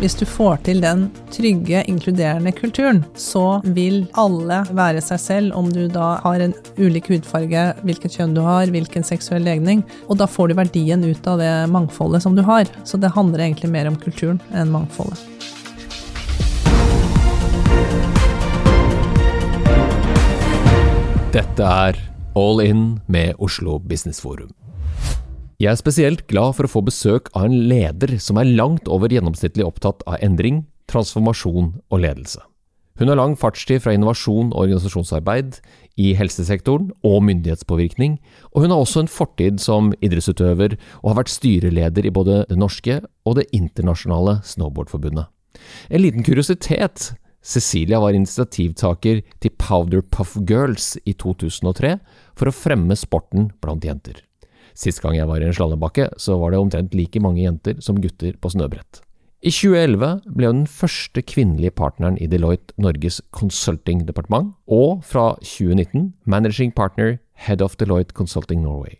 Hvis du får til den trygge, inkluderende kulturen, så vil alle være seg selv, om du da har en ulik hudfarge, hvilket kjønn du har, hvilken seksuell legning. Og da får du verdien ut av det mangfoldet som du har. Så det handler egentlig mer om kulturen enn mangfoldet. Dette er All In med Oslo Business Forum. Jeg er spesielt glad for å få besøk av en leder som er langt over gjennomsnittlig opptatt av endring, transformasjon og ledelse. Hun har lang fartstid fra innovasjon og organisasjonsarbeid i helsesektoren og myndighetspåvirkning, og hun har også en fortid som idrettsutøver og har vært styreleder i både det norske og det internasjonale snowboardforbundet. En liten kuriositet Cecilia var initiativtaker til Powder Puff Girls i 2003 for å fremme sporten blant jenter. Sist gang jeg var i en slalåmbakke, så var det omtrent like mange jenter som gutter på snøbrett. I 2011 ble hun den første kvinnelige partneren i Deloitte Norges consulting-departement, og fra 2019 managing partner head of Deloitte Consulting Norway.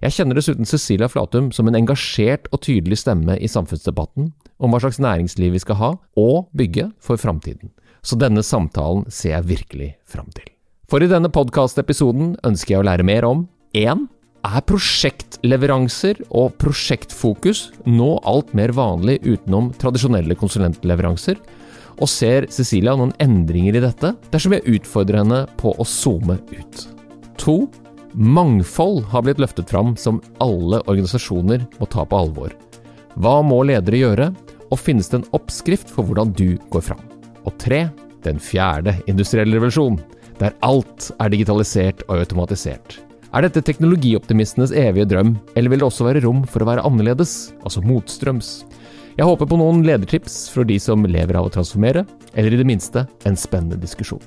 Jeg kjenner dessuten Cecilia Flatum som en engasjert og tydelig stemme i samfunnsdebatten om hva slags næringsliv vi skal ha og bygge for framtiden. Så denne samtalen ser jeg virkelig fram til. For i denne podkastepisoden ønsker jeg å lære mer om 1. Er prosjektleveranser og prosjektfokus nå alt mer vanlig utenom tradisjonelle konsulentleveranser? Og ser Cecilia noen endringer i dette, dersom jeg utfordrer henne på å zoome ut? 2. Mangfold har blitt løftet fram som alle organisasjoner må ta på alvor. Hva må ledere gjøre, og finnes det en oppskrift for hvordan du går fram? Og 3. Den fjerde industrielle revolusjon, der alt er digitalisert og automatisert. Er dette teknologioptimistenes evige drøm, eller vil det også være rom for å være annerledes, altså motstrøms? Jeg håper på noen ledertips fra de som lever av å transformere, eller i det minste en spennende diskusjon.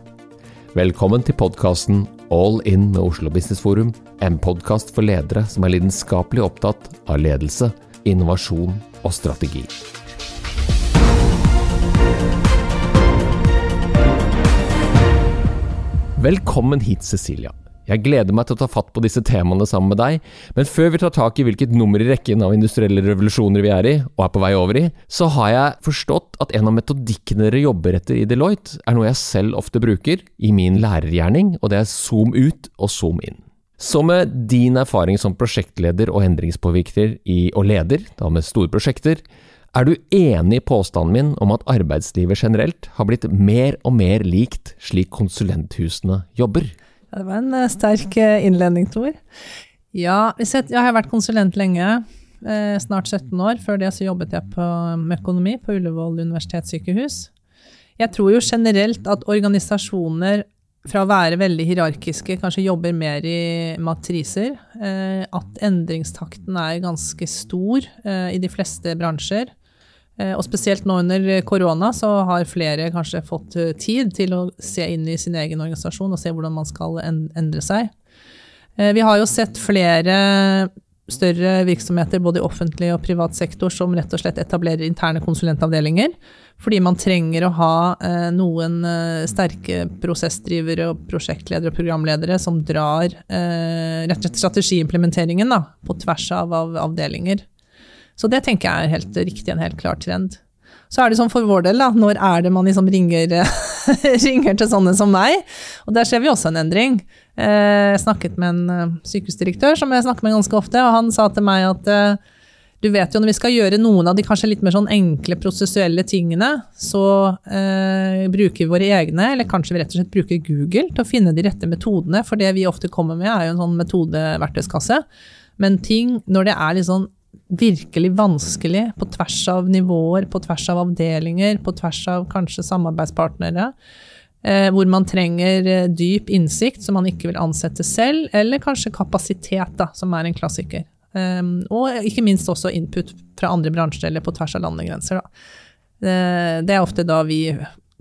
Velkommen til podkasten All In med Oslo Business Forum, en podkast for ledere som er lidenskapelig opptatt av ledelse, innovasjon og strategi. Velkommen hit, Cecilia. Jeg gleder meg til å ta fatt på disse temaene sammen med deg, men før vi tar tak i hvilket nummer i rekken av industrielle revolusjoner vi er i, og er på vei over i, så har jeg forstått at en av metodikkene dere jobber etter i Deloitte, er noe jeg selv ofte bruker i min lærergjerning, og det er zoom ut og zoom inn. Så med din erfaring som prosjektleder og endringspåvirker i, og leder, da med store prosjekter, er du enig i påstanden min om at arbeidslivet generelt har blitt mer og mer likt slik konsulenthusene jobber? Det var en uh, sterk uh, innledning, Tor. Ja, jeg, har vært konsulent lenge. Eh, snart 17 år. Før det så jobbet jeg på, med økonomi på Ullevål universitetssykehus. Jeg tror jo generelt at organisasjoner fra å være veldig hierarkiske kanskje jobber mer i matriser. Eh, at endringstakten er ganske stor eh, i de fleste bransjer. Eh, og spesielt nå under korona så har flere kanskje fått eh, tid til å se inn i sin egen organisasjon og se hvordan man skal endre seg. Eh, vi har jo sett flere større virksomheter både i offentlig og privat sektor som rett og slett etablerer interne konsulentavdelinger. Fordi man trenger å ha noen sterke prosessdrivere og prosjektledere og programledere som drar rett og slett strategiimplementeringen da, på tvers av, av avdelinger. Så det tenker jeg er helt riktig, en helt klar trend. Så er det sånn for vår del, da, når er det man liksom ringer, ringer, til sånne som meg? Og der ser vi også en endring. Eh, jeg snakket med en eh, sykehusdirektør som jeg snakker med ganske ofte, og han sa til meg at eh, du vet jo når vi skal gjøre noen av de kanskje litt mer sånn enkle prosessuelle tingene, så eh, bruker vi våre egne, eller kanskje vi rett og slett bruker Google til å finne de rette metodene. For det vi ofte kommer med, er jo en sånn metodeverktøyskasse. Men ting, når det er litt sånn virkelig vanskelig på tvers av nivåer, på tvers av avdelinger, på tvers av kanskje samarbeidspartnere. Eh, hvor man trenger eh, dyp innsikt som man ikke vil ansette selv, eller kanskje kapasitet, da, som er en klassiker. Um, og ikke minst også input fra andre bransjer eller på tvers av landegrenser. Det, det, er ofte da vi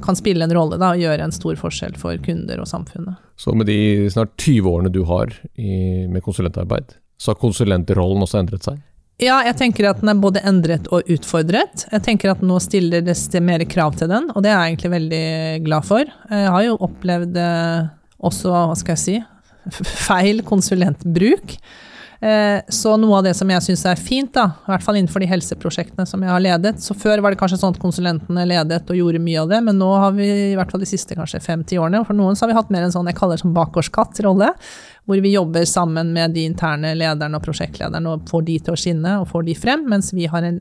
kan spille en rolle da, og gjøre en stor forskjell for kunder og samfunnet. Så med de snart 20 årene du har i, med konsulentarbeid, så har konsulentrollen også endret seg? Ja, jeg tenker at den er både endret og utfordret. Jeg tenker at nå stiller det mer krav til den, og det er jeg egentlig veldig glad for. Jeg har jo opplevd eh, også, hva skal jeg si, feil konsulentbruk. Eh, så noe av det som jeg syns er fint, da, i hvert fall innenfor de helseprosjektene som jeg har ledet Så før var det kanskje sånn at konsulentene ledet og gjorde mye av det, men nå har vi i hvert fall de siste kanskje fem-ti årene, for noen så har vi hatt mer en sånn jeg kaller det som bakgårdskatt-rolle, hvor vi jobber sammen med de interne lederne og prosjektlederne og får de til å skinne og får de frem, mens vi har en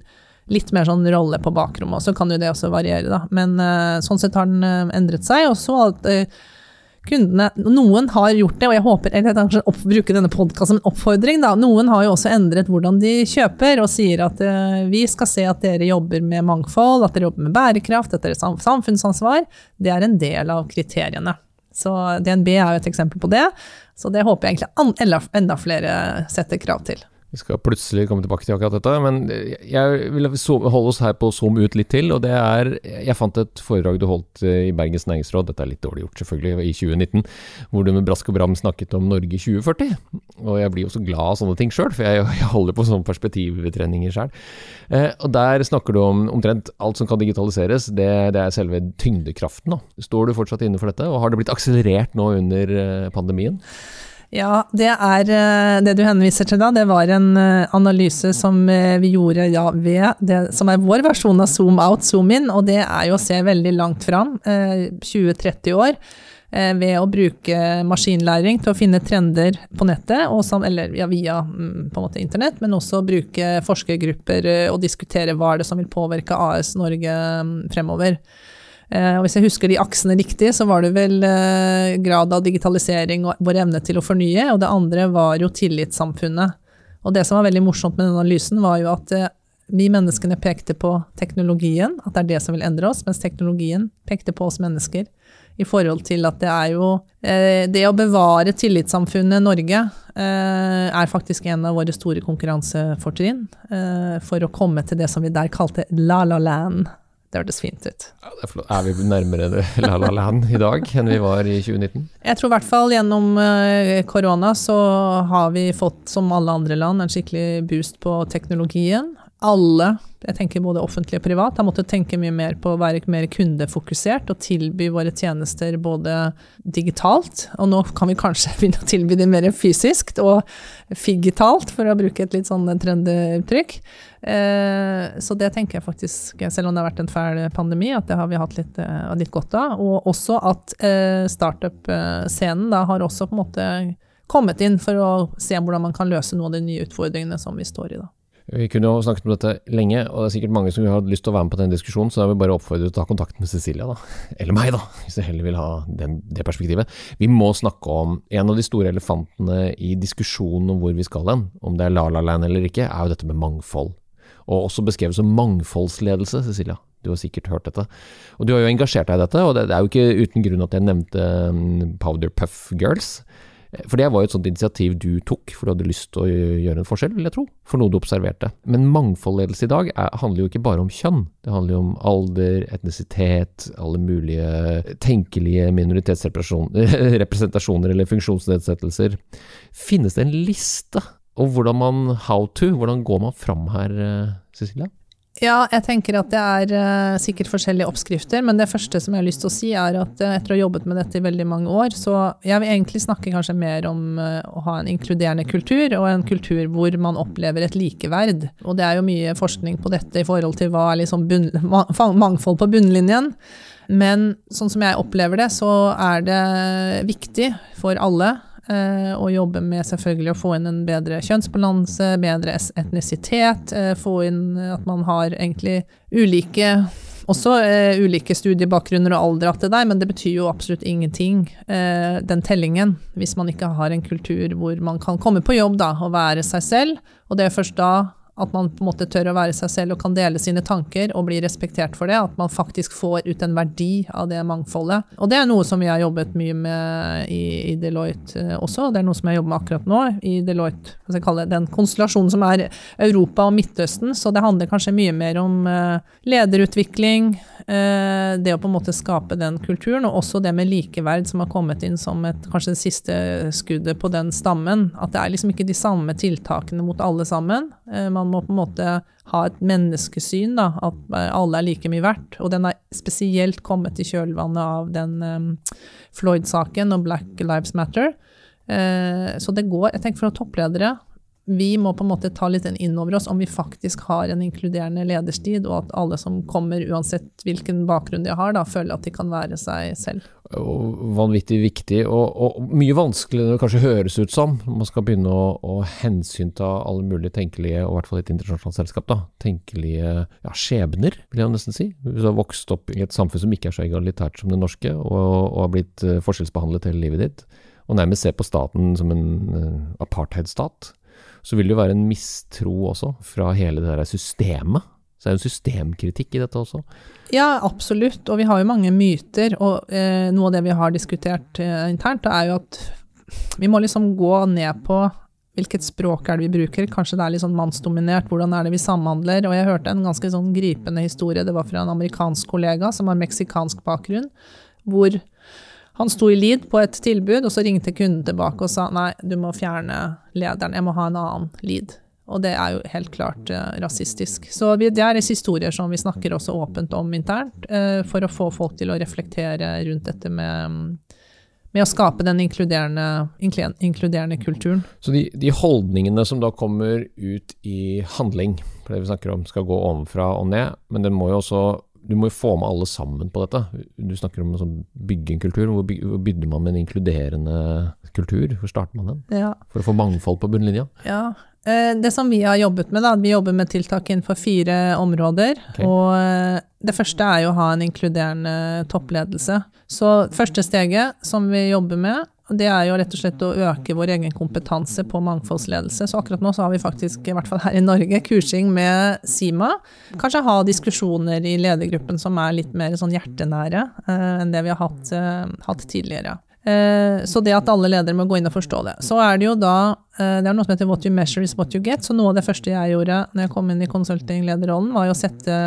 litt mer sånn rolle på bakrommet. Så kan jo det også variere, da. Men uh, sånn sett har den uh, endret seg. Og så at uh, kundene Noen har gjort det, og jeg håper eller jeg kanskje bruke denne podkasten som en oppfordring. da, Noen har jo også endret hvordan de kjøper, og sier at vi skal se at dere jobber med mangfold, at dere jobber med bærekraft, at dere har samfunnsansvar. Det er en del av kriteriene. Så DNB er jo et eksempel på det. Så det håper jeg egentlig enda flere setter krav til. Vi skal plutselig komme tilbake til akkurat dette, men jeg vil holde oss her på å zoome ut litt til. og det er, Jeg fant et foredrag du holdt eh, i Bergens næringsråd, dette er litt dårlig gjort selvfølgelig, i 2019, hvor du med brask og bram snakket om Norge 2040. Og jeg blir jo så glad av sånne ting sjøl, for jeg, jeg, holder på sånne perspektivtreninger sjøl. Eh, og der snakker du om omtrent alt som kan digitaliseres, det, det er selve tyngdekraften. Da. Står du fortsatt inne for dette, og har det blitt akselerert nå under eh, pandemien? Ja, det er eh, det du henviser til da. Det var en eh, analyse som eh, vi gjorde ja, ved det som er vår versjon av zoom out, zoom in, og det er jo å se veldig langt fram, 20-30 år, ved å bruke maskinlæring til å finne trender på nettet, som, eller ja, via mm, måte internett, men også bruke forskergrupper og diskutere hva er det som vil påvirke AS Norge mm, fremover. Eh, og hvis jeg husker de aksene riktig, så var det vel eh, grad av digitalisering og vår evne til å fornye, og det andre var jo tillitssamfunnet. Og det som var veldig morsomt med den analysen, var jo at eh, vi menneskene pekte på teknologien, at det er det som vil endre oss, mens teknologien pekte på oss mennesker. I forhold til at det er jo Det å bevare tillitssamfunnet Norge er faktisk en av våre store konkurransefortrinn for å komme til det som vi der kalte la-la-land. Det hørtes fint ut. Ja, er, er, vi nærmere La La Land i dag enn vi var i 2019? Jeg tror i hvert fall gjennom eh, korona så har vi fått, som alle andre land, en skikkelig boost på teknologien. Alle jeg tenker både offentlig og privat, har måttet tenke mye mer på å være mer kundefokusert og tilby våre tjenester både digitalt, og nå kan vi kanskje begynne å tilby det mer fysisk og figitalt, for å bruke et litt sånn trenduttrykk. uttrykk så det tenker jeg faktisk, selv om det har vært en fæl pandemi, at det har vi hatt litt, eh, litt godt av. Og også at eh, startup-scenen da har også på en måte kommet inn for å se hvordan man kan løse noen av de nye utfordringene som vi står i da. Vi kunne jo snakket om dette lenge, og det er sikkert mange som har lyst til å være med på den diskusjonen, så da vil jeg bare oppfordre til å ta kontakt med Cecilia, da. Eller meg, da, hvis du heller vil ha den, det perspektivet. Vi må snakke om en av de store elefantene i diskusjonen om hvor vi skal hen, om det er La La Land eller ikke, er jo dette med mangfold. Og også beskrevet som mangfoldsledelse, Cecilia. Du har sikkert hørt dette. Og du har jo engasjert deg i dette, og det, er jo ikke uten grunn at jeg nevnte um, Powder Puff Girls. For det var jo et sånt initiativ du tok, for du hadde lyst til å gjøre en forskjell, vil jeg tro, for noe du observerte. Men mangfoldledelse i dag er, handler jo ikke bare om kjønn. Det handler jo om alder, etnisitet, alle mulige tenkelige minoritetsrepresentasjoner eller funksjonsnedsettelser. Finnes det en liste Og hvordan man how to, hvordan går man fram her, eh, Cecilia? Ja, jeg tenker at det er uh, sikkert forskjellige oppskrifter, men det første som jeg har lyst til å si, er at uh, etter å ha jobbet med dette i veldig mange år, så jeg vil egentlig snakke kanskje mer om uh, å ha en inkluderende kultur, og en kultur hvor man opplever et likeverd. Og det er jo mye forskning på dette i forhold til hva er liksom bunn, mangfold på bunnlinjen. Men sånn som jeg opplever det, så er det viktig for alle og jobbe med selvfølgelig å få inn en bedre kjønnsbalanse, bedre etnisitet. Eh, få inn at man har egentlig ulike også eh, ulike studiebakgrunner og alder at det der, men det betyr jo absolutt ingenting, eh, den tellingen, hvis man ikke har en kultur hvor man kan komme på jobb da, og være seg selv. Og det er først da at man på en måte tør å være seg selv og kan dele sine tanker og bli respektert for det. At man faktisk får ut en verdi av det mangfoldet. Og det er noe som vi har jobbet mye med i, i Deloitte også, og Det er noe som jeg jobber med akkurat nå i Deloitte. Hva skal jeg kalle det, Den konstellasjonen som er Europa og Midtøsten. Så det handler kanskje mye mer om uh, lederutvikling, det å på en måte skape den kulturen, og også det med likeverd som har kommet inn som et, kanskje det siste skuddet på den stammen. At det er liksom ikke de samme tiltakene mot alle sammen. Uh, man må på en måte ha et menneskesyn, da, at alle er like mye verdt. Og den har spesielt kommet i kjølvannet av den Floyd-saken og Black Lives Matter. Så det går Jeg tenker for toppledere vi må på en måte ta litt inn over oss om vi faktisk har en inkluderende lederstid, og at alle som kommer, uansett hvilken bakgrunn de har, da, føler at de kan være seg selv. Og vanvittig viktig, og, og mye vanskeligere enn det kanskje høres ut som. Man skal begynne å, å hensynta alle mulige tenkelige, og i hvert fall et internasjonalt selskap, da, tenkelige ja, skjebner, vil jeg nesten si. Hvis du har vokst opp i et samfunn som ikke er så egalitært som det norske, og, og har blitt eh, forskjellsbehandlet hele livet ditt, og nærmest ser på staten som en uh, apartheidstat så vil det jo være en mistro også fra hele det der systemet. Så det er jo systemkritikk i dette også. Ja, absolutt. Og vi har jo mange myter. Og eh, noe av det vi har diskutert eh, internt, er jo at vi må liksom gå ned på hvilket språk er det vi bruker. Kanskje det er litt sånn mannsdominert. Hvordan er det vi samhandler? Og jeg hørte en ganske sånn gripende historie. Det var fra en amerikansk kollega som har meksikansk bakgrunn. Hvor han sto i lead på et tilbud, og så ringte kunden tilbake og sa nei, du må fjerne lederen, jeg må ha en annen lead. Og det er jo helt klart eh, rasistisk. Så vi, det er historier som vi snakker også åpent om internt, eh, for å få folk til å reflektere rundt dette med, med å skape den inkluderende, inkluderende kulturen. Så de, de, holdningene som da kommer ut i handling, for det vi snakker om skal gå ovenfra og ned, men den må jo også du må jo få med alle sammen på dette. Du snakker om å sånn bygge en kultur. Hvor, begynner man med en inkluderende kultur? Hvor starter man den? Ja. For å få mangfold på bunnlinja? Ja. Eh, det som vi har jobbet med, da, vi jobber med tiltak innenfor fire områder. Okay. Og eh, det første er jo å ha en inkluderende toppledelse. Så første steget som vi jobber med, det er jo rett og slett å øke vår egen kompetanse på mangfoldsledelse. Så akkurat nå så har vi faktisk, i hvert fall her i Norge, kursing med Sima. Kanskje ha diskusjoner i ledergruppen som er litt mer sånn hjertenære eh, enn det vi har hatt, eh, hatt tidligere. Uh, så det at alle ledere må gå inn og forstå det. Så er det jo da Det er noe som heter what you measure is what you get. Så noe av det første jeg gjorde når jeg kom inn i consulting-lederrollen, var jo å sette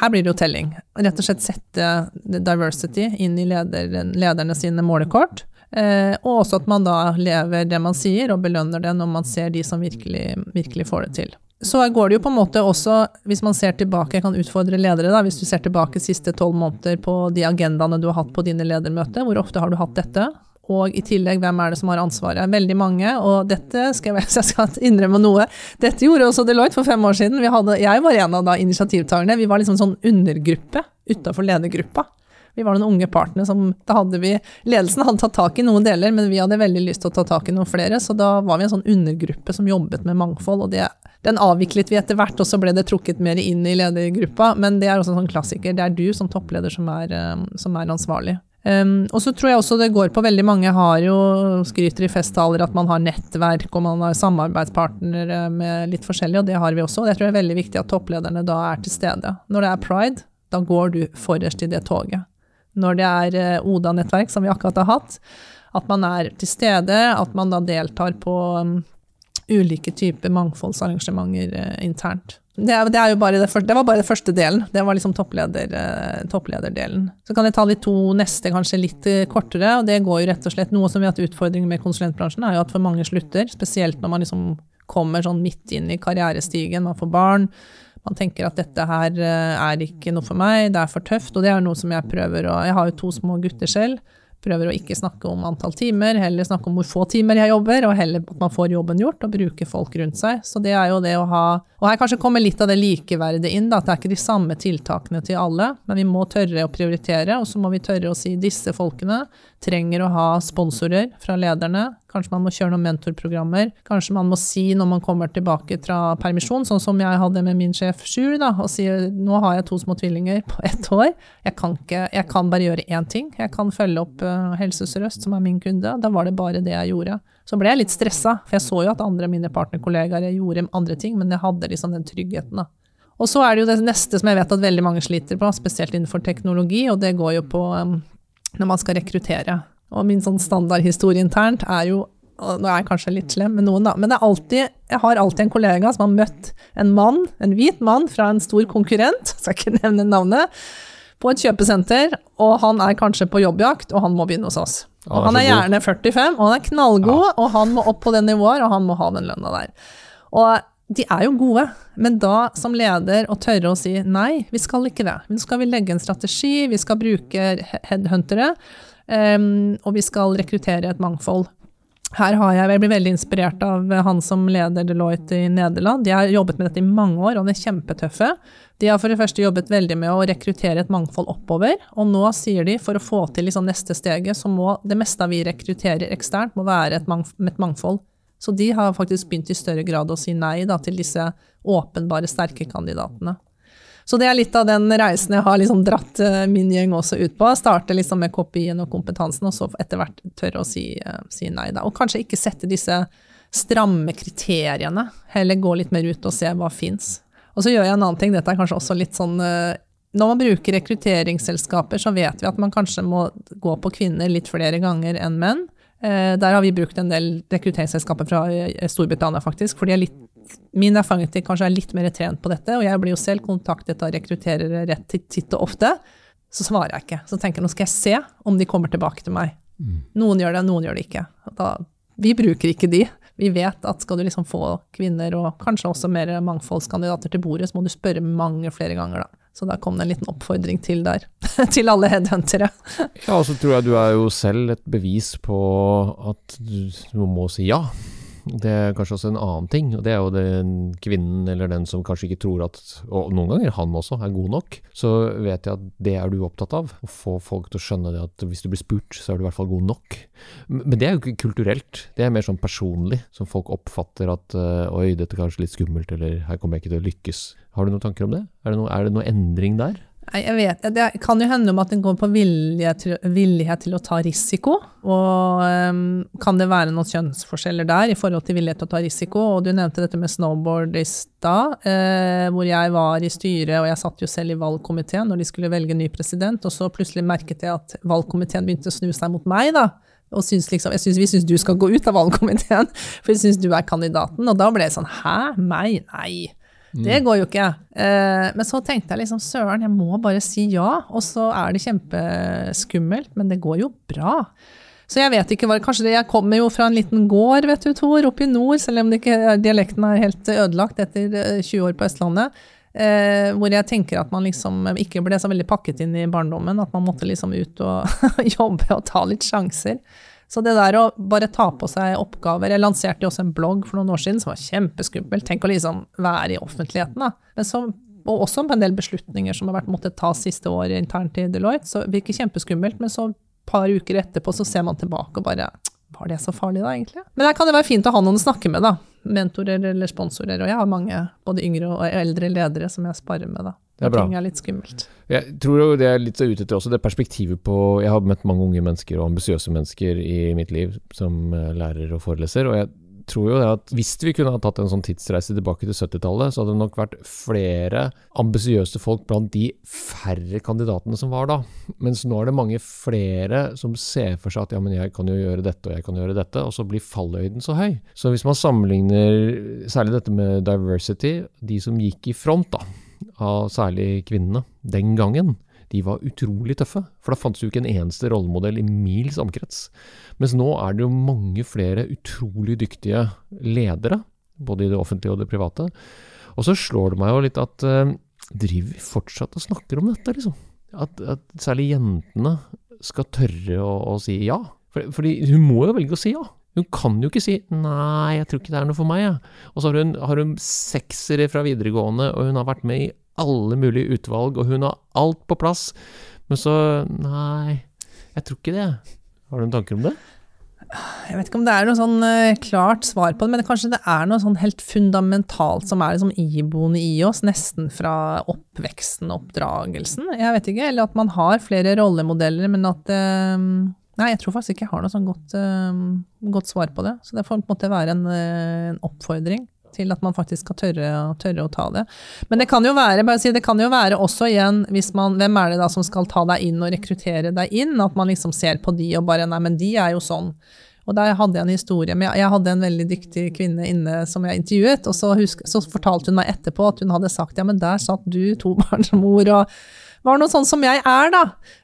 her blir det jo telling. Rett og slett sette diversity inn i leder, lederne sine målekort. Eh, og også at man da lever det man sier, og belønner det når man ser de som virkelig, virkelig får det til. Så går det jo på en måte også, hvis man ser tilbake, jeg kan utfordre ledere, da, hvis du ser tilbake siste tolv måneder på de agendaene du har hatt på dine ledermøter, hvor ofte har du hatt dette? Og i tillegg, hvem er det som har ansvaret? Veldig mange, og dette skal jeg, jeg skal innrømme noe. Dette gjorde også Deloitte for fem år siden. Hadde, jeg var en av da initiativtakerne. Vi var liksom sånn undergruppe utafor ledergruppa. Vi var noen unge partnere som da hadde vi Ledelsen hadde tatt tak i noen deler, men vi hadde veldig lyst til å ta tak i noen flere, så da var vi en sånn undergruppe som jobbet med mangfold, og det, den avviklet vi etter hvert, og så ble det trukket mer inn i ledergruppa, men det er også en sånn klassiker. Det er du som toppleder som er, um, som er ansvarlig. Um, og så tror jeg også det går på veldig mange har jo skryter i festtaler at man har nettverk og man har samarbeidspartnere med litt forskjellig, og det har vi også. Og jeg tror det er veldig viktig at topplederne da er til stede. Når det er pride, da går du forrest i det toget når det er eh, ODA-nettverk, som vi akkurat har hatt, at man er til stede, at man da deltar på um, ulike typer mangfoldsarrangementer uh, internt. Det, det, det, første, det, var bare det første delen. Det var liksom toppleder, uh, topplederdelen. Så kan jeg ta de to neste kanskje litt kortere, og det går jo rett og slett Noe som vi har hatt utfordringer med konsulentbransjen, er jo at for mange slutter, spesielt når man liksom kommer sånn midt inn i karrierestigen, man får barn man tenker at dette her eh, er ikke noe for meg, det er for tøft. Og det er noe som jeg prøver å Jeg har jo to små gutter selv. Prøver å ikke snakke om antall timer, heller snakke om hvor få timer jeg jobber, og heller at man får jobben gjort og bruker folk rundt seg. Så det er jo det å ha Og her kanskje kommer litt av det likeverdet inn, da, at det er ikke de samme tiltakene til alle, men vi må tørre å prioritere, og så må vi tørre å si disse folkene trenger å ha sponsorer fra lederne, Kanskje man må kjøre noen mentorprogrammer. Kanskje man må si når man kommer tilbake fra permisjon, sånn som jeg hadde med min sjef Sjur, da, og si nå har jeg to små tvillinger på ett år. Jeg kan, ikke, jeg kan bare gjøre én ting. Jeg kan følge opp uh, Helse Sør-Øst, som er min kunde. Da var det bare det jeg gjorde. Så ble jeg litt stressa, for jeg så jo at andre mine partnerkollegaer gjorde andre ting, men jeg hadde liksom den tryggheten, da. Og så er det jo det neste som jeg vet at veldig mange sliter på, spesielt innenfor teknologi, og det går jo på um, når man skal rekruttere. Og min sånn standardhistorie internt er jo Nå er jeg kanskje litt slem med noen, da, men alltid, jeg har alltid en kollega som har møtt en mann, en hvit mann fra en stor konkurrent, skal ikke nevne navnet, på et kjøpesenter, og han er kanskje på jobbjakt, og han må begynne hos oss. Og han er gjerne 45, og han er knallgod, og han må opp på det nivået, og han må ha den lønna der. Og de er jo gode, men da som leder å tørre å si nei, vi skal ikke det. Nå skal vi legge en strategi, vi skal bruke headhuntere, Um, og vi skal rekruttere et mangfold. Her har jeg, jeg blir veldig inspirert av han som leder Deloitte i Nederland. De har jobbet med dette i mange år, og de er kjempetøffe. De har for det første jobbet veldig med å rekruttere et mangfold oppover, og nå sier de for å få til liksom neste steget, så må det meste vi rekrutterer eksternt, må være et, mangf et mangfold. Så de har faktisk begynt i større grad å si nei da, til disse åpenbare sterke kandidatene. Så det er litt av den reisen jeg har liksom dratt eh, min gjeng også ut på. Starte liksom med kopien og kompetansen, og så etter hvert tørre å si, uh, si, nei. Da. Og kanskje ikke sette disse stramme kriteriene, heller gå litt mer ut og se hva fins. Og så gjør jeg en annen ting, dette er kanskje også litt sånn uh, når man bruker rekrutteringsselskaper, så vet vi at man kanskje må gå på kvinner litt flere ganger enn menn. Der har vi brukt en del rekrutteringsselskaper fra Storbritannia, faktisk, for de er litt min erfaring til kanskje er litt mer trent på dette, og jeg blir jo selv kontaktet av rekrutterere rett titt og ofte, så svarer jeg ikke. Så tenker jeg nå skal jeg se om de kommer tilbake til meg. Mm. Noen gjør det, noen gjør det ikke. Da, vi bruker ikke de. Vi vet at skal du liksom få kvinner, og kanskje også mer mangfoldskandidater til bordet, så må du spørre mange flere ganger, da. Så da kom det en liten oppfordring til der, til alle headhuntere. ja, og så tror jeg du er jo selv et bevis på at du må si ja. Det er kanskje også en annen ting, og det er jo den kvinnen eller den som kanskje ikke tror at, og noen ganger han også, er god nok. Så vet jeg at det er du opptatt av. Å få folk til å skjønne det at hvis du blir spurt, så er du i hvert fall god nok. Men det er jo ikke kulturelt, det er mer sånn personlig, som folk oppfatter at øh, oi, dette er kanskje litt skummelt, eller her kommer jeg ikke til å lykkes. Har du noen tanker om det? Er det, noe, er det noe endring der? Nei, jeg vet, Det kan jo hende om at den går på vilje til, villighet til å ta risiko. Og um, kan det være noen kjønnsforskjeller der i forhold til villighet til å ta risiko? Og du nevnte dette med snowboard i stad, uh, hvor jeg var i styret, og jeg satt jo selv i valgkomiteen når de skulle velge ny president, og så plutselig merket jeg at valgkomiteen begynte å snu seg mot meg, da. Og syns liksom, jeg synes, vi syns du skal gå ut av valgkomiteen, for vi syns du er kandidaten. Og da ble jeg sånn hæ, meg? Nei. Det går jo ikke. Eh, men så tenkte jeg liksom søren, jeg må bare si ja. Og så er det kjempeskummelt, men det går jo bra. Så jeg vet ikke hva Kanskje det, jeg kommer jo fra en liten gård, vet du, Tor, oppe i nord, selv om ikke, dialekten er helt ødelagt etter 20 eh, år på Østlandet. Eh, hvor jeg tenker at man liksom ikke ble så veldig pakket inn i barndommen. At man måtte liksom ut og jobbe og ta litt sjanser. Så det der å bare ta på seg oppgaver Jeg lanserte jo også en blogg for noen år siden som var kjempeskummelt. Tenk å liksom være i offentligheten, da. Så, og også på en del beslutninger som har vært måttet tas siste år internt i Deloitte. Så det virker kjempeskummelt, men så et par uker etterpå så ser man tilbake og bare Var det så farlig da, egentlig? Men der kan det være fint å ha noen å snakke med, da. Mentorer eller sponsorer. Og jeg har mange, både yngre og eldre ledere, som jeg sparer med, da. Det er bra. Ting er litt skummelt. Jeg tror jo det er litt så ute etter også, det perspektivet på Jeg har møtt mange unge mennesker og ambisiøse mennesker i mitt liv som eh, lærer og foreleser, og jeg tror jo det at hvis vi kunne ha tatt en sånn tidsreise tilbake til 70-tallet, så hadde det nok vært flere ambisiøse folk blant de færre kandidatene som var da. Mens nå er det mange flere som ser for seg at ja, men jeg kan jo gjøre dette og jeg kan gjøre dette, og så blir falløyden så høy. Så hvis man sammenligner særlig dette med diversity, de som gikk i front, da av særlig kvinnene den gangen, de var utrolig tøffe. For da fantes jo ikke en eneste rollemodell i mils omkrets. Mens nå er det jo mange flere utrolig dyktige ledere, både i det offentlige og det private. Og så slår det meg jo litt at eh, driver vi fortsatt og snakker om dette, liksom? At, at særlig jentene skal tørre å, å si ja. For, fordi hun må jo velge å si ja. Hun kan jo ikke si 'nei, jeg tror ikke det er noe for meg', jeg. Og så har hun, har hun seksere fra videregående, og hun har vært med i alle mulige utvalg, og hun har alt på plass. Men så 'nei, jeg tror ikke det'. Har du noen tanker om det? Jeg vet ikke om det er noe sånn uh, klart svar på det, men kanskje det er noe sånn helt fundamentalt som er liksom iboende i oss, nesten fra oppveksten og oppdragelsen. Jeg vet ikke, Eller at man har flere rollemodeller, men at uh, Nei, jeg tror faktisk ikke jeg har noe sånn godt, uh, godt svar på det. Så det får på en måte være en, en oppfordring til at man faktisk skal tørre, tørre, å ta det. Men det kan jo være bare si, det kan jo være også igjen hvis man, Hvem er det da som skal ta deg inn og rekruttere deg inn? At man liksom ser på de og bare Nei, men de er jo sånn. Og der hadde jeg en historie med Jeg hadde en veldig dyktig kvinne inne som jeg intervjuet, og så, husk, så fortalte hun meg etterpå at hun hadde sagt ja, men der satt du, tobarnsmor, og var noe sånn som jeg er, da.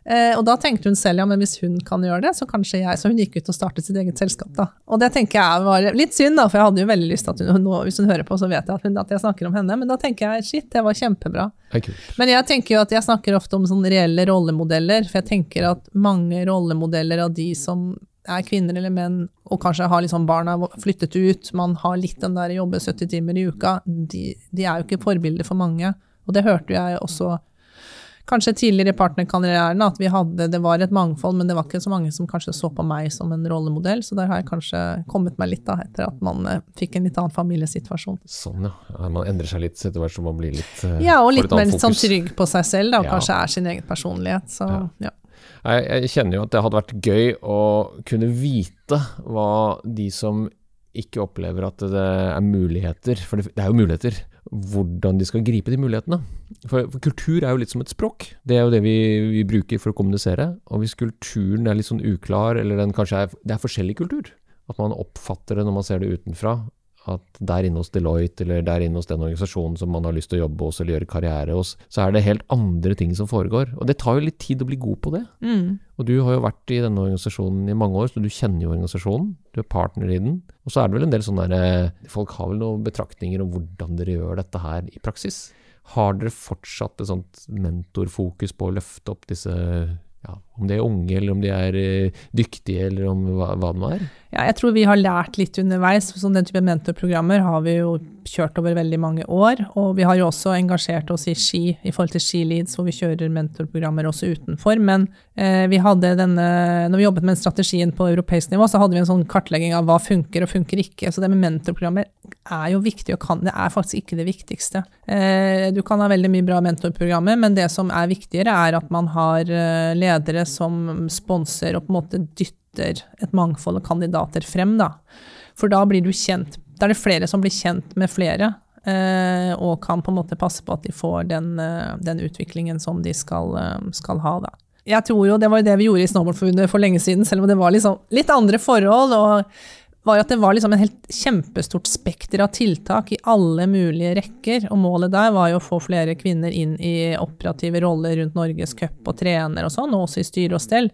Eh, og da tenkte hun selv ja, men hvis hun kan gjøre det, så kanskje jeg. Så hun gikk ut og startet sitt eget selskap, da. Og det tenker jeg var litt synd, da, for jeg hadde jo veldig lyst til at hun nå, hvis hun hører på, så vet jeg at, hun, at, jeg snakker om henne. Men da tenker jeg shit, det var kjempebra. Okay. Men jeg tenker jo at jeg snakker ofte om sånne reelle rollemodeller, for jeg tenker at mange rollemodeller av de som er kvinner eller menn, og kanskje har liksom barna flyttet ut, man har litt den der jobbe 70 timer i uka, de, de er jo ikke forbilder for mange. Og det hørte jeg også kanskje tidligere partnerkarrieren, at vi hadde, det var et mangfold, men det var ikke så mange som kanskje så på meg som en rollemodell. Så der har jeg kanskje kommet meg litt da, etter at man eh, fikk en litt annen familiesituasjon. Sånn, ja. Man endrer seg litt etter hvert som man blir litt uh, Ja, og litt mer sånn trygg på seg selv, da, og ja. kanskje er sin egen personlighet. Så ja. ja. Jeg, jeg, kjenner jo at det hadde vært gøy å kunne vite hva de som ikke opplever at det er muligheter, for det, det er jo muligheter, hvordan de skal gripe de mulighetene. For, for, kultur er jo litt som et språk. Det er jo det vi, vi, bruker for å kommunisere. Og hvis kulturen er litt sånn uklar, eller den kanskje er Det er forskjellig kultur. At man oppfatter det når man ser det utenfra, at der inne hos Deloitte eller der inne hos den organisasjonen som man har lyst til å jobbe hos eller gjøre karriere hos, så er det helt andre ting som foregår. Og det tar jo litt tid å bli god på det. Mm. Og du har jo vært i denne organisasjonen i mange år, så du kjenner jo organisasjonen. Du er partner i den. Og så er det vel en del sånne der, eh, Folk har vel noen betraktninger om hvordan dere gjør dette her i praksis. Har dere fortsatt et sånt mentorfokus på å løfte opp disse ja, om de er unge, eller om de er uh, dyktige, eller om hva, hva det nå er? Ja, jeg tror vi har lært litt underveis. Sånn den type mentorprogrammer har vi jo kjørt over veldig mange år. Og vi har jo også engasjert oss i ski, i forhold til Skileads, hvor vi kjører mentorprogrammer også utenfor. Men eh, vi hadde denne, når vi jobbet med strategien på europeisk nivå, så hadde vi en sånn kartlegging av hva funker og funker ikke. Så det med mentorprogrammer er jo viktig, og kan, det er faktisk ikke det viktigste. Eh, du kan ha veldig mye bra mentorprogrammer, men det som er viktigere, er at man har eh, ledere som sponser og på en måte dytter et mangfold av kandidater frem, da. For da blir du kjent. Da er det flere som blir kjent med flere, eh, og kan på en måte passe på at de får den, eh, den utviklingen som de skal, eh, skal, ha, da. Jeg tror jo det var det vi gjorde i Snowboardforbundet for lenge siden, selv om det var liksom litt andre forhold. og var at det var liksom en helt kjempestort spekter av tiltak i alle mulige rekker. Og målet der var jo å få flere kvinner inn i operative roller rundt Norges cup og trener og sånn, og også i styre og stell.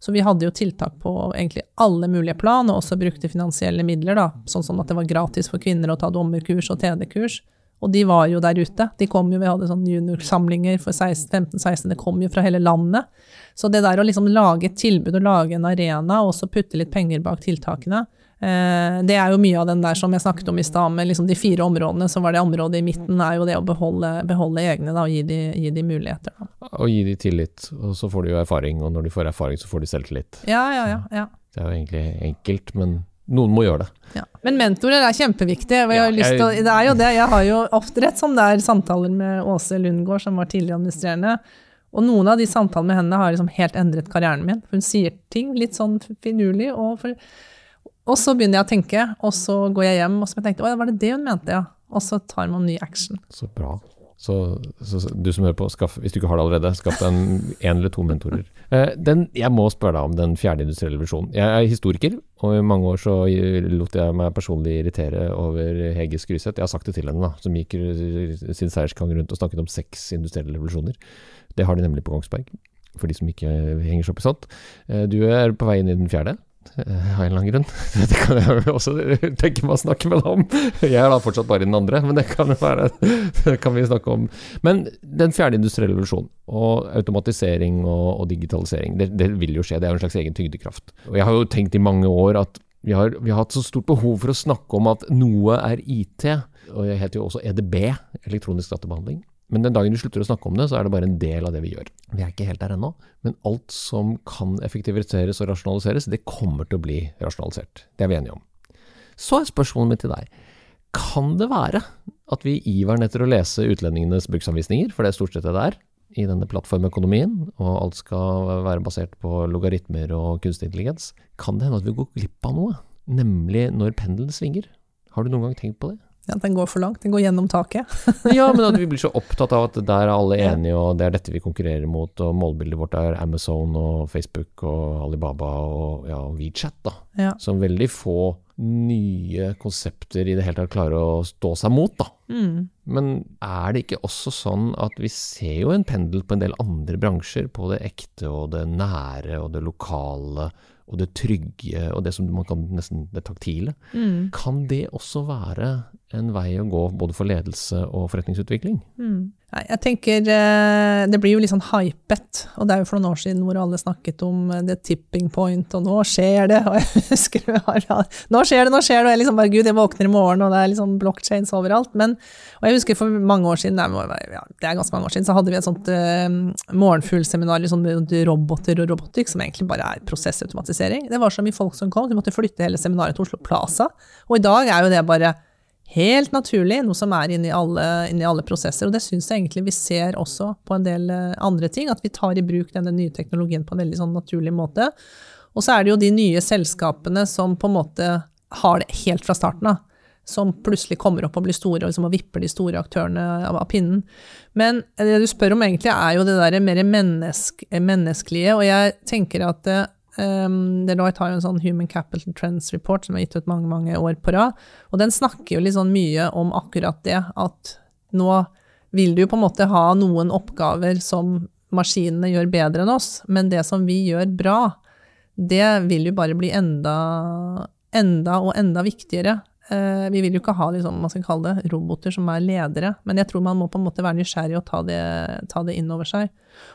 Så vi hadde jo tiltak på egentlig alle mulige plan, og også brukte finansielle midler, da. Sånn som at det var gratis for kvinner å ta dommerkurs og TD-kurs. Og de var jo der ute. De kom jo, Vi hadde sånn juniorsamlinger for 15-16, det kom jo fra hele landet. Så det der å liksom lage et tilbud og lage en arena, og også putte litt penger bak tiltakene, det er jo mye av den der som jeg snakket om i stad, med liksom de fire områdene. Så var det området i midten er jo det å beholde, beholde egne da, og gi de, gi de muligheter. Da. Og gi de tillit, og så får de jo erfaring. Og når de får erfaring, så får de selvtillit. Ja, ja, ja, ja. Det er jo egentlig enkelt, men noen må gjøre det. Ja. Men mentorer er kjempeviktig. Ja, jeg, det er jo det. Jeg har jo ofte rett som det er samtaler med Åse Lundgaard, som var tidligere administrerende. Og noen av de samtalene med henne har liksom helt endret karrieren min. Hun sier ting litt sånn finurlig. og for og så begynner jeg å tenke, og så går jeg hjem og så tenkte å, var det det hun mente, ja. Og så tar man ny action. Så bra. Så, så, du som hører på, skaff, hvis du ikke har det allerede, skaff deg en, eller to mentorer. Eh, den, jeg må spørre deg om den fjerde industrielle revolusjonen. Jeg er historiker, og i mange år så lot jeg meg personlig irritere over Hege Skryseth. Jeg har sagt det til henne, da, som gikk sin seiersgang rundt og snakket om seks industrielle revolusjoner. Det har de nemlig på Kongsberg, for de som ikke henger seg opp i sånt. Eh, du er på vei inn i den fjerde. Eh, av en eller annen grunn. Det kan jeg også tenke meg å snakke med deg om. Jeg er da fortsatt bare i den andre, men det kan, være, det kan vi snakke om. Men den fjerde industrielle revolusjonen, og automatisering og, og digitalisering, det, det, vil jo skje. Det er jo en slags egen tyngdekraft. Og jeg har jo tenkt i mange år at vi har, vi har hatt så stort behov for å snakke om at noe er IT, og jeg heter jo også EDB, elektronisk databehandling. Men den dagen vi slutter å snakke om det, så er det bare en del av det vi gjør. Vi er ikke helt der ennå, men alt som kan effektiviseres og rasjonaliseres, det kommer til å bli rasjonalisert. Det er vi enige om. Så er spørsmålet mitt til deg. Kan det være at vi i iveren etter å lese utlendingenes bruksanvisninger, for det er stort sett det det er, i denne plattformøkonomien, og alt skal være basert på logaritmer og kunstig intelligens, kan det hende at vi går glipp av noe, nemlig når pendelen svinger. Har du noen gang tenkt på det? Ja, Den går for langt. Den går gjennom taket. ja, men at vi blir så opptatt av at der er alle enige, og det er dette vi konkurrerer mot, og målbildet vårt er Amazon og Facebook og Alibaba og ja, WeChat, da. Ja. Som veldig få nye konsepter i det hele tatt klarer å stå seg mot, da. Mm. Men er det ikke også sånn at vi ser jo en pendel på en del andre bransjer, på det ekte og det nære og det lokale og det trygge og det som man kan nesten det taktile. Mm. Kan det også være en vei å gå både for ledelse og forretningsutvikling? Mm. Jeg tenker eh, Det blir jo litt sånn hypet, og det er jo for noen år siden hvor alle snakket om det the tipping point, og nå skjer det, og jeg husker Nå skjer det, nå skjer det, og jeg liksom bare Gud, jeg våkner i morgen, og det er liksom blockchains overalt. Men, og jeg husker for mange år siden, ja, det er ganske mange år siden, så hadde vi et sånt uh, morgenfuglseminar liksom, roboter og robotikk, som egentlig bare er prosessautomatisering. Det var så mye folk som kom, de måtte flytte hele seminaret til Oslo Plaza. Og i dag er jo det bare helt naturlig, noe som er inni alle, inni alle prosesser. Og det syns jeg egentlig vi ser også på en del eh, andre ting, at vi tar i bruk denne nye teknologien på en veldig sånn naturlig måte. Og så er det jo de nye selskapene som på en måte har det helt fra starten av. Som plutselig kommer opp og blir store og, liksom, vipper de store aktørene av, av, pinnen. Men det du spør om egentlig, er jo det der mer menneske, menneskelige. Og jeg tenker at eh, Um, Deloitte har jo en sånn Human Capital Trends Report som er gitt ut mange mange år på rad. Og den snakker jo litt sånn mye om akkurat det, at nå vil du jo på en måte ha noen oppgaver som maskinene gjør bedre enn oss, men det som vi gjør bra, det vil jo bare bli enda, enda og enda viktigere. Uh, vi vil jo ikke ha liksom, man skal kalle det, roboter som er ledere, men jeg tror man må på en måte være nysgjerrig og ta det, ta det inn over seg.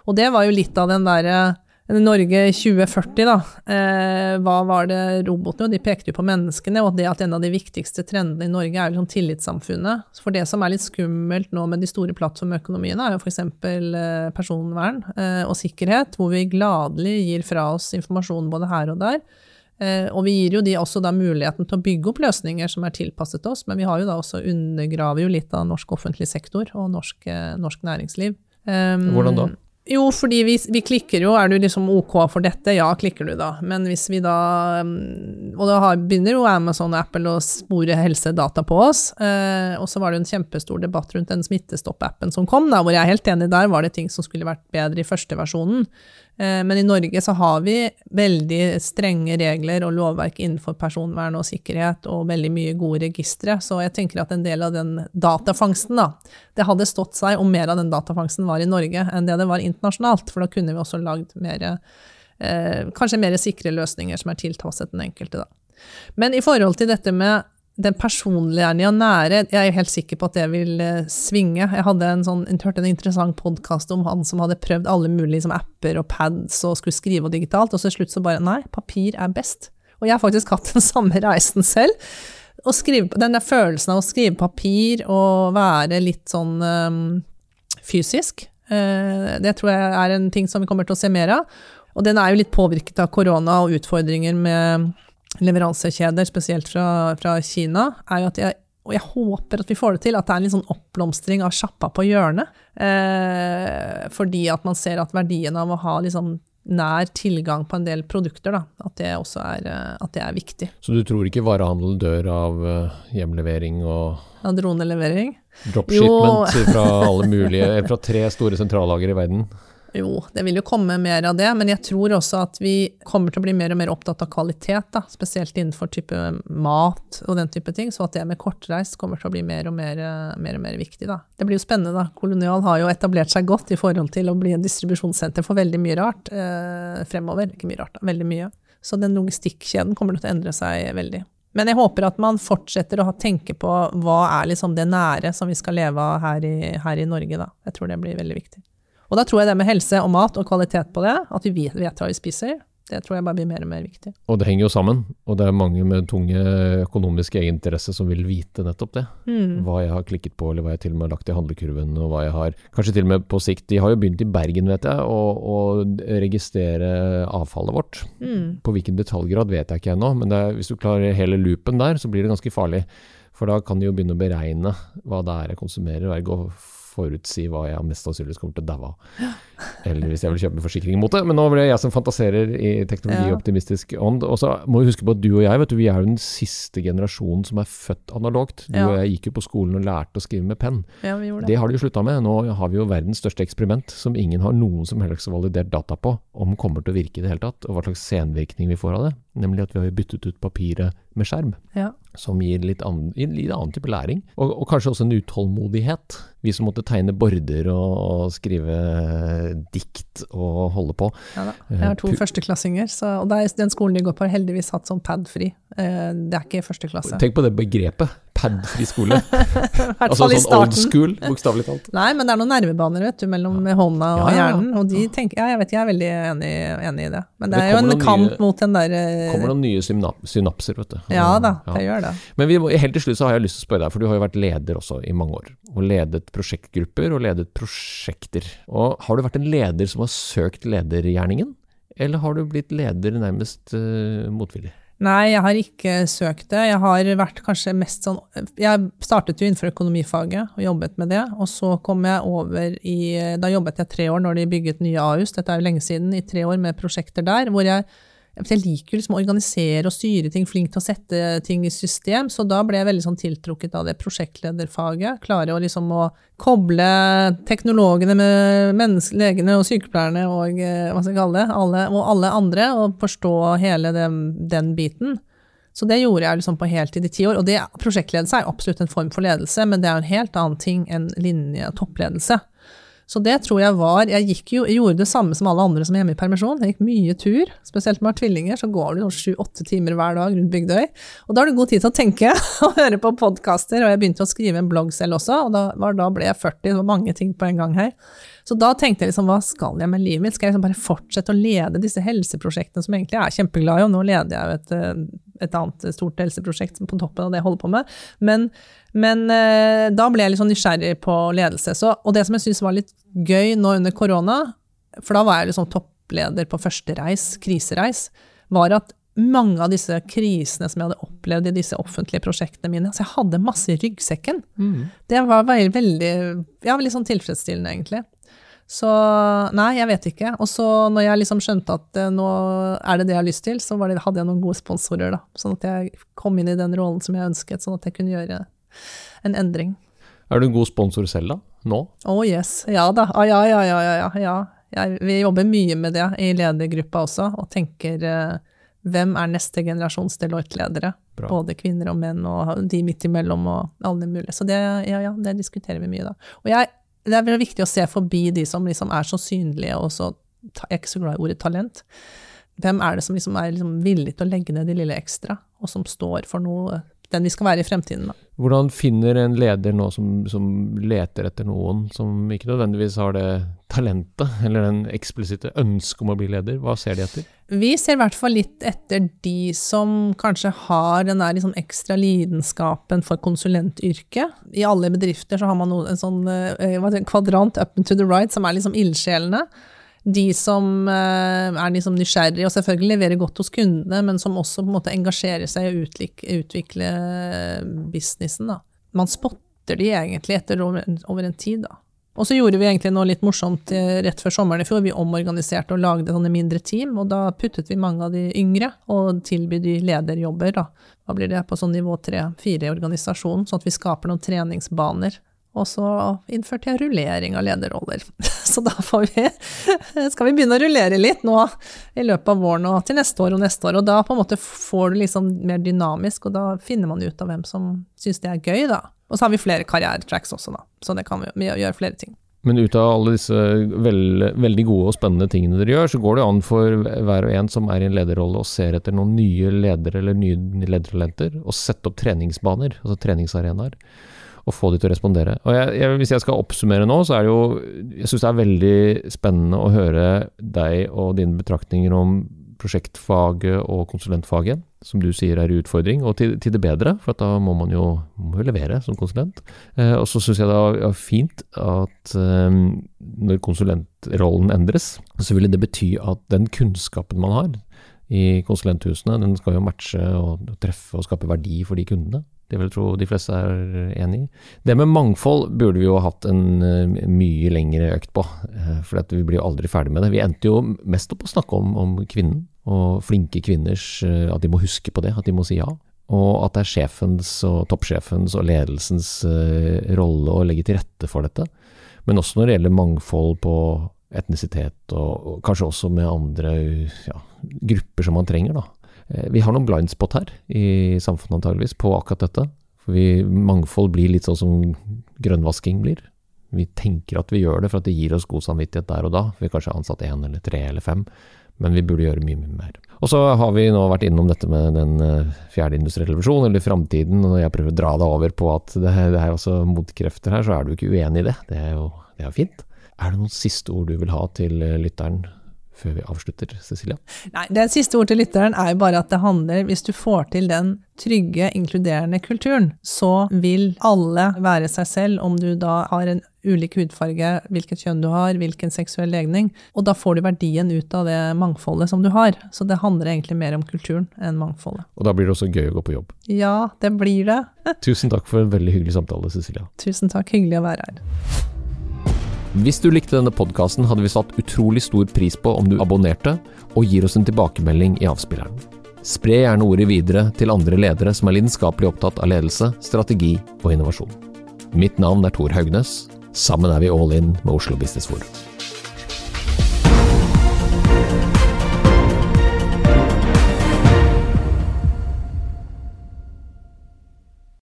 Og det var jo litt av den derre Norge 2040, da. Eh, hva var det robotene? Og de pekte jo på menneskene, og det at en av de viktigste trendene i Norge er liksom tillitssamfunnet. For det som er litt skummelt nå med de store plattformøkonomiene, er jo f.eks. Eh, personvern eh, og sikkerhet, hvor vi gladelig gir fra oss informasjon både her og der. Eh, og vi gir jo de også da muligheten til å bygge opp løsninger som er tilpasset oss, men vi har jo da også undergraver jo litt av norsk offentlig sektor og norsk, eh, norsk næringsliv. Hvordan da? Jo, fordi vi, vi, klikker jo. Er du liksom OK for dette? Ja, klikker du da. Men hvis vi da mm, Og da begynner jo Amazon og Apple å spore helsedata på oss. Eh, og så var det en kjempestor debatt rundt den smittestopp-appen som kom, da, hvor jeg er helt enig der var det ting som skulle vært bedre i første versjonen. Eh, men i Norge så har vi veldig strenge regler og lovverk innenfor personvern og sikkerhet, og veldig mye gode registre. Så jeg tenker at en del av den datafangsten, da, det hadde stått seg om mer av den datafangsten var i Norge enn det det var internasjonalt. For da kunne vi også lagd mer, eh, kanskje mer sikre løsninger som er tilpasset den enkelte, da. Men i forhold til dette med den personlige og nære, jeg er helt sikker på at det vil uh, svinge. Jeg hadde en sånn, hørte en interessant podkast om han som hadde prøvd alle mulige liksom, apper og pads og skulle skrive og digitalt, og så til slutt så bare Nei, papir er best. Og jeg har faktisk hatt den samme reisen selv. Skrive, den der følelsen av å skrive papir og være litt sånn um, fysisk, uh, det tror jeg er en ting som vi kommer til å se mer av. Og den er jo litt påvirket av korona og utfordringer med leveransekjeder, spesielt fra, fra Kina, er jo at jeg og jeg håper at vi får det til, at det er en litt sånn oppblomstring av sjappa på hjørnet. Eh, fordi at man ser at verdien av å ha liksom nær tilgang på en del produkter, da, at det også er, eh, at det er viktig. Så du tror ikke varehandelen dør av uh, hjemlevering og Av dronelevering? Dropshipment fra alle mulige, fra tre store sentrallager i verden? Jo, det vil jo komme mer av det, men jeg tror også at vi kommer til å bli mer og mer opptatt av kvalitet, da, spesielt innenfor type mat og den type ting. Så at det med kortreis kommer til å bli mer og mer, mer, og mer viktig. Da. Det blir jo spennende, da. Kolonial har jo etablert seg godt i forhold til å bli en distribusjonssenter for veldig mye rart eh, fremover. Ikke mye rart, da, veldig mye. Så den logistikkjeden kommer til å endre seg veldig. Men jeg håper at man fortsetter å tenke på hva er liksom det nære som vi skal leve av her i, her i Norge, da. Jeg tror det blir veldig viktig. Og da tror jeg det med helse og mat og kvalitet på det, at vi vet, hva vi spiser, det tror jeg bare blir mer og mer viktig. Og det henger jo sammen, og det er mange med tunge økonomiske egeninteresser som vil vite nettopp det. Mm. Hva jeg har klikket på, eller hva jeg til og med har lagt i handlekurven, og hva jeg har Kanskje til og med på sikt De har jo begynt i Bergen, vet jeg, å, å registrere avfallet vårt. Mm. På hvilken detaljgrad vet jeg ikke ennå, men er, hvis du klarer hele loopen der, så blir det ganske farlig. For da kan de jo begynne å beregne hva det er jeg konsumerer, og ergo forutsi hva jeg mest sannsynligvis kommer til å daue av. Eller hvis jeg vil kjøpe forsikring mot det. Men nå blir det jeg som fantaserer i teknologioptimistisk ånd. Og så må vi huske på at du og jeg vet du, vi er jo den siste generasjonen som er født analogt. Du ja. og jeg gikk jo på skolen og lærte å skrive med penn. Ja, det. det har de jo slutta med. Nå har vi jo verdens største eksperiment som ingen har noen som helst validert data på om kommer til å virke i det hele tatt, og hva slags senvirkning vi får av det. Nemlig at vi har byttet ut papiret med skjerm. Ja. Som gir litt, annen, litt annen type læring. Og, og, kanskje også en utålmodighet. Vi som måtte tegne border og, og skrive dikt og holde på. Ja da. Jeg har to uh, førsteklassinger, så, og er, den skolen de går på har heldigvis hatt sånn pad-fri Eh, det er ikke i første klasse. Tenk på det begrepet. Padfri skole. Altså i sånn old school, bokstavelig talt. Nei, men det er noen nervebaner vet du, mellom hånda og Ja, ja, ja. hjernen, og de tenker Ja, jeg vet, jeg er veldig enig, enig i det. Men det Det er jo en kamp nye- mot den der eh, kommer noen nye synapser, vet du. Ja da, Ja. det gjør det. Men vi helt til slutt så har jeg lyst til å spørre deg, for du har jo vært leder også i mange år. Og ledet prosjektgrupper og ledet prosjekter. Og har du vært en leder som har søkt ledergjerningen? Eller har du blitt leder nærmest uh, motvillig? Nei, jeg har ikke søkt det. Jeg har vært kanskje mest sånn Jeg startet jo innenfor økonomifaget og jobbet med det. Og så kom jeg over i Da jobbet jeg tre år når de bygget nye Ahus, dette er jo lenge siden, i tre år med prosjekter der, hvor jeg jeg liker liksom å organisere og styre ting, flink til å sette ting i system, så da ble jeg veldig sånn tiltrukket av det prosjektlederfaget. Klare å liksom å koble teknologene med legene og sykepleierne og eh, hva skal jeg kalle det, alle, og alle andre, og forstå hele den, den biten. Så det gjorde jeg liksom på heltid i ti år. Og det, prosjektledelse er absolutt en form for ledelse, men det er en helt annen ting enn linje toppledelse. Så det tror jeg var Jeg jo, gjorde det samme som alle andre som er hjemme i permisjon. Jeg gikk mye tur, spesielt med tvillinger, så går du sånn sju-åtte timer hver dag rundt Bygdøy. Og da har du god tid til å tenke og høre på podkaster, og jeg begynte å skrive en blogg selv også, og da, var, da ble jeg 40, det var mange ting på en gang her. Så da tenkte jeg liksom, hva skal jeg med livet mitt? Skal jeg liksom bare fortsette å lede disse helseprosjektene som jeg egentlig er kjempeglad i, og nå leder jeg jo et, eh, et annet stort helseprosjekt på toppen av det jeg holder på med. Men, men eh, da ble jeg litt sånn nysgjerrig på ledelse. Så, og det som jeg syns var litt gøy nå under korona, for da var jeg liksom toppleder på første reis, krisereis, var at mange av disse krisene som jeg hadde opplevd i disse offentlige prosjektene mine, så jeg hadde masse i ryggsekken. Det var veldig, veldig, ja, litt sånn tilfredsstillende, egentlig. Så nei, jeg vet ikke. Og så når jeg liksom skjønte at eh, nå er det det jeg har lyst til, så var det, hadde jeg noen gode sponsorer, da. Sånn at jeg kom inn i den rollen som jeg ønsket, sånn at jeg kunne gjøre en endring. Er du en god sponsor selv, da? Nå? Oh yes. Ja da. Ah, ja, ja, ja, ja. ja. Jeg, vi jobber mye med det i ledergruppa også, og tenker eh, hvem er neste generasjons Deloitte-ledere? Både kvinner og menn, og de midt imellom, og alle mulige. Så det, ja, ja, det diskuterer vi mye da. Og jeg, det er veldig viktig å se forbi de som liksom er så synlige, og så Jeg er ikke så glad i ordet talent. Hvem er det som liksom er liksom villig til å legge ned de lille ekstra, og som står for noe den vi skal være i fremtiden, da. Hvordan finner en leder nå som, som leter etter noen som ikke nødvendigvis har det talentet, eller den eksplisitte ønsket om å bli leder? Hva ser de etter? Vi ser i hvert fall litt etter de som kanskje har den der liksom ekstra lidenskapen for konsulentyrket. I alle bedrifter så har man noe, en sånn eh, kvadrant up and to the right, som er liksom ildsjelene. De som eh, er liksom nysgjerrige og selvfølgelig leverer godt hos kundene, men som også på en måte engasjerer seg i å utvikle businessen. Da. Man spotter de egentlig etter over en, tid. da. Og så gjorde vi egentlig noe litt morsomt eh, rett før sommeren i fjor. Vi omorganiserte og lagde sånne mindre team, og da puttet vi mange av de yngre og tilbød de lederjobber. Da. Hva blir det på sånn nivå tre-fire i organisasjonen, sånn at vi skaper noen treningsbaner. Og så innførte jeg rullering av lederroller. Så da vi, skal vi begynne å rullere litt nå i løpet av våren og til neste år og neste år. Og da på en måte får du liksom mer dynamisk, og da finner man ut av hvem som syns det er gøy, da. Og så har vi flere karrieretracks også, da. Så det kan vi, gjøre flere ting. Men ut av alle disse veld, veldig gode og spennende tingene dere gjør, så går det an for hver og en som er i en lederrolle og ser etter noen nye ledere eller nye ledertalenter, og sette opp treningsbaner, altså treningsarenaer, og få de til å respondere. Og jeg, jeg, Hvis jeg skal oppsummere nå, så er det jo Jeg syns det er veldig spennende å høre deg og dine betraktninger om prosjektfaget og konsulentfaget, som du sier er en utfordring, og til, til det bedre, for da må man jo, må levere som konsulent. Eh, og så syns jeg det er fint at eh, når konsulentrollen endres, så vil det bety at den kunnskapen man har i konsulenthusene, den skal jo matche og treffe og skape verdi for de kundene. Det vil jeg tro de fleste er enig i. Det med mangfold burde vi jo hatt en eh, mye lengre økt på, eh, for vi blir jo aldri ferdig med det. Vi endte jo mest opp å snakke om, om kvinnen, og flinke kvinners eh, At de må huske på det, at de må si ja. Og at det er sjefens og toppsjefens og ledelsens rolle å legge til rette for dette. Men også når det gjelder mangfold på etnisitet, og, og kanskje også med andre ja, grupper som man trenger, da. Eh, Vi har noen blindspot her i samfunnet antageligvis på akkurat dette. For vi, mangfold blir litt sånn som grønnvasking blir. Vi tenker at vi gjør det for at det gir oss god samvittighet der og da. Vi kanskje har ansatt én eller tre eller fem, men vi burde gjøre mye, mye mer. Og så har vi nå vært innom dette med den eh, fjerde industrielle revolusjon, eller framtiden, og jeg prøver å dra deg over på at det, det er også motkrefter her, så er du ikke uenig i det. Det er jo det er fint. Er det noen siste ord du vil ha til eh, lytteren før vi avslutter, Cecilia? Nei, Det siste ordet til lytteren er jo bare at det handler Hvis du får til den trygge, inkluderende kulturen, så vil alle være seg selv, om du da har en ulik hudfarge, hvilket kjønn du har, hvilken seksuell legning. Og da får du verdien ut av det mangfoldet som du har. Så det handler egentlig mer om kulturen enn mangfoldet. Og da blir det også gøy å gå på jobb. Ja, det blir det. Tusen takk for en veldig hyggelig samtale, Cecilia. Tusen takk, hyggelig å være her. Hvis du likte denne podkasten, hadde vi satt utrolig stor pris på om du abonnerte og gir oss en tilbakemelding i avspilleren. Spre gjerne ordet videre til andre ledere som er lidenskapelig opptatt av ledelse, strategi og innovasjon. Mitt navn er Tor Haugnes. Sammen er vi all in med Oslo Business Forum.